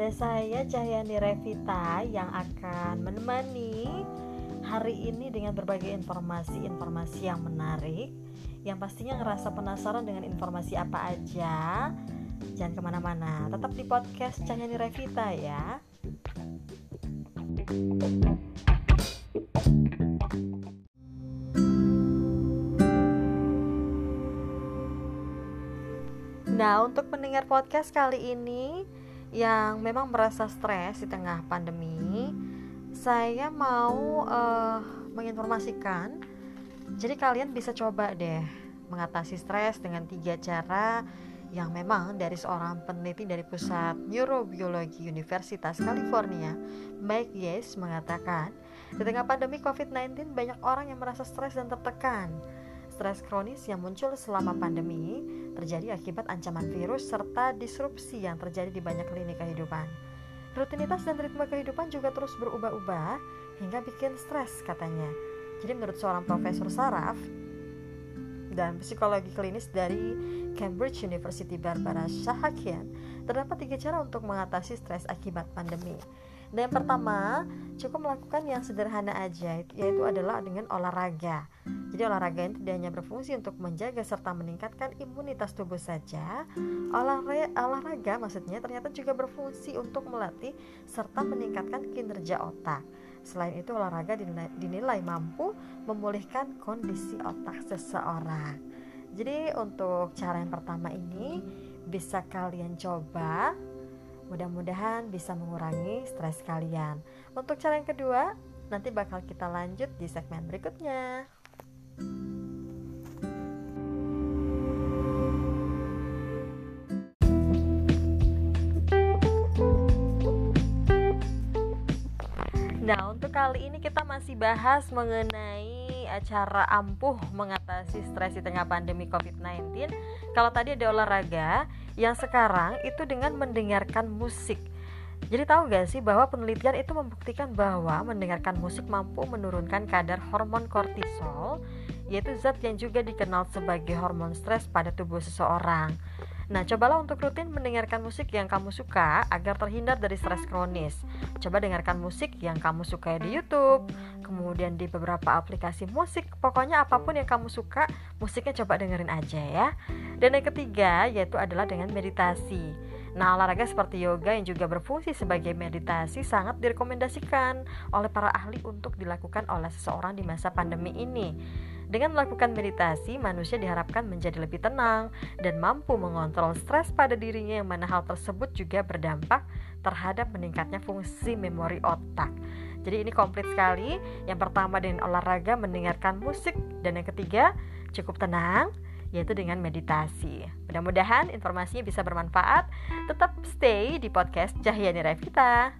ada saya Cahyani Revita yang akan menemani hari ini dengan berbagai informasi-informasi yang menarik. Yang pastinya ngerasa penasaran dengan informasi apa aja. Jangan ke mana-mana, tetap di podcast Cahyani Revita ya. Nah, untuk mendengar podcast kali ini yang memang merasa stres di tengah pandemi, saya mau uh, menginformasikan. Jadi kalian bisa coba deh mengatasi stres dengan tiga cara yang memang dari seorang peneliti dari pusat neurobiologi Universitas California, Mike Yes mengatakan, di tengah pandemi COVID-19 banyak orang yang merasa stres dan tertekan stres kronis yang muncul selama pandemi terjadi akibat ancaman virus serta disrupsi yang terjadi di banyak lini kehidupan. Rutinitas dan ritme kehidupan juga terus berubah-ubah hingga bikin stres katanya. Jadi menurut seorang profesor saraf dan psikologi klinis dari Cambridge University Barbara Shahakian, terdapat tiga cara untuk mengatasi stres akibat pandemi. Dan yang pertama, cukup melakukan yang sederhana aja, yaitu adalah dengan olahraga. Jadi olahraga ini tidak hanya berfungsi untuk menjaga serta meningkatkan imunitas tubuh saja. Olahraga, olahraga maksudnya ternyata juga berfungsi untuk melatih serta meningkatkan kinerja otak. Selain itu olahraga dinilai, dinilai mampu memulihkan kondisi otak seseorang. Jadi untuk cara yang pertama ini bisa kalian coba Mudah-mudahan bisa mengurangi stres kalian. Untuk cara yang kedua, nanti bakal kita lanjut di segmen berikutnya. Nah, untuk kali ini kita masih bahas mengenai acara ampuh mengatasi stres di tengah pandemi COVID-19. Kalau tadi ada olahraga, yang sekarang itu dengan mendengarkan musik. Jadi tahu gak sih bahwa penelitian itu membuktikan bahwa mendengarkan musik mampu menurunkan kadar hormon kortisol, yaitu zat yang juga dikenal sebagai hormon stres pada tubuh seseorang. Nah, cobalah untuk rutin mendengarkan musik yang kamu suka agar terhindar dari stres kronis. Coba dengarkan musik yang kamu suka di YouTube, kemudian di beberapa aplikasi musik. Pokoknya apa pun yang kamu suka, musiknya coba dengerin aja ya. Dan yang ketiga yaitu adalah dengan meditasi. Nah, olahraga seperti yoga yang juga berfungsi sebagai meditasi sangat direkomendasikan oleh para ahli untuk dilakukan oleh seseorang di masa pandemi ini. Dengan melakukan meditasi, manusia diharapkan menjadi lebih tenang dan mampu mengontrol stres pada dirinya yang mana hal tersebut juga berdampak terhadap meningkatnya fungsi memori otak. Jadi ini komplit sekali. Yang pertama dengan olahraga, mendengarkan musik dan yang ketiga cukup tenang yaitu dengan meditasi. Mudah-mudahan informasinya bisa bermanfaat. Tetap stay di podcast Cahyani Revita.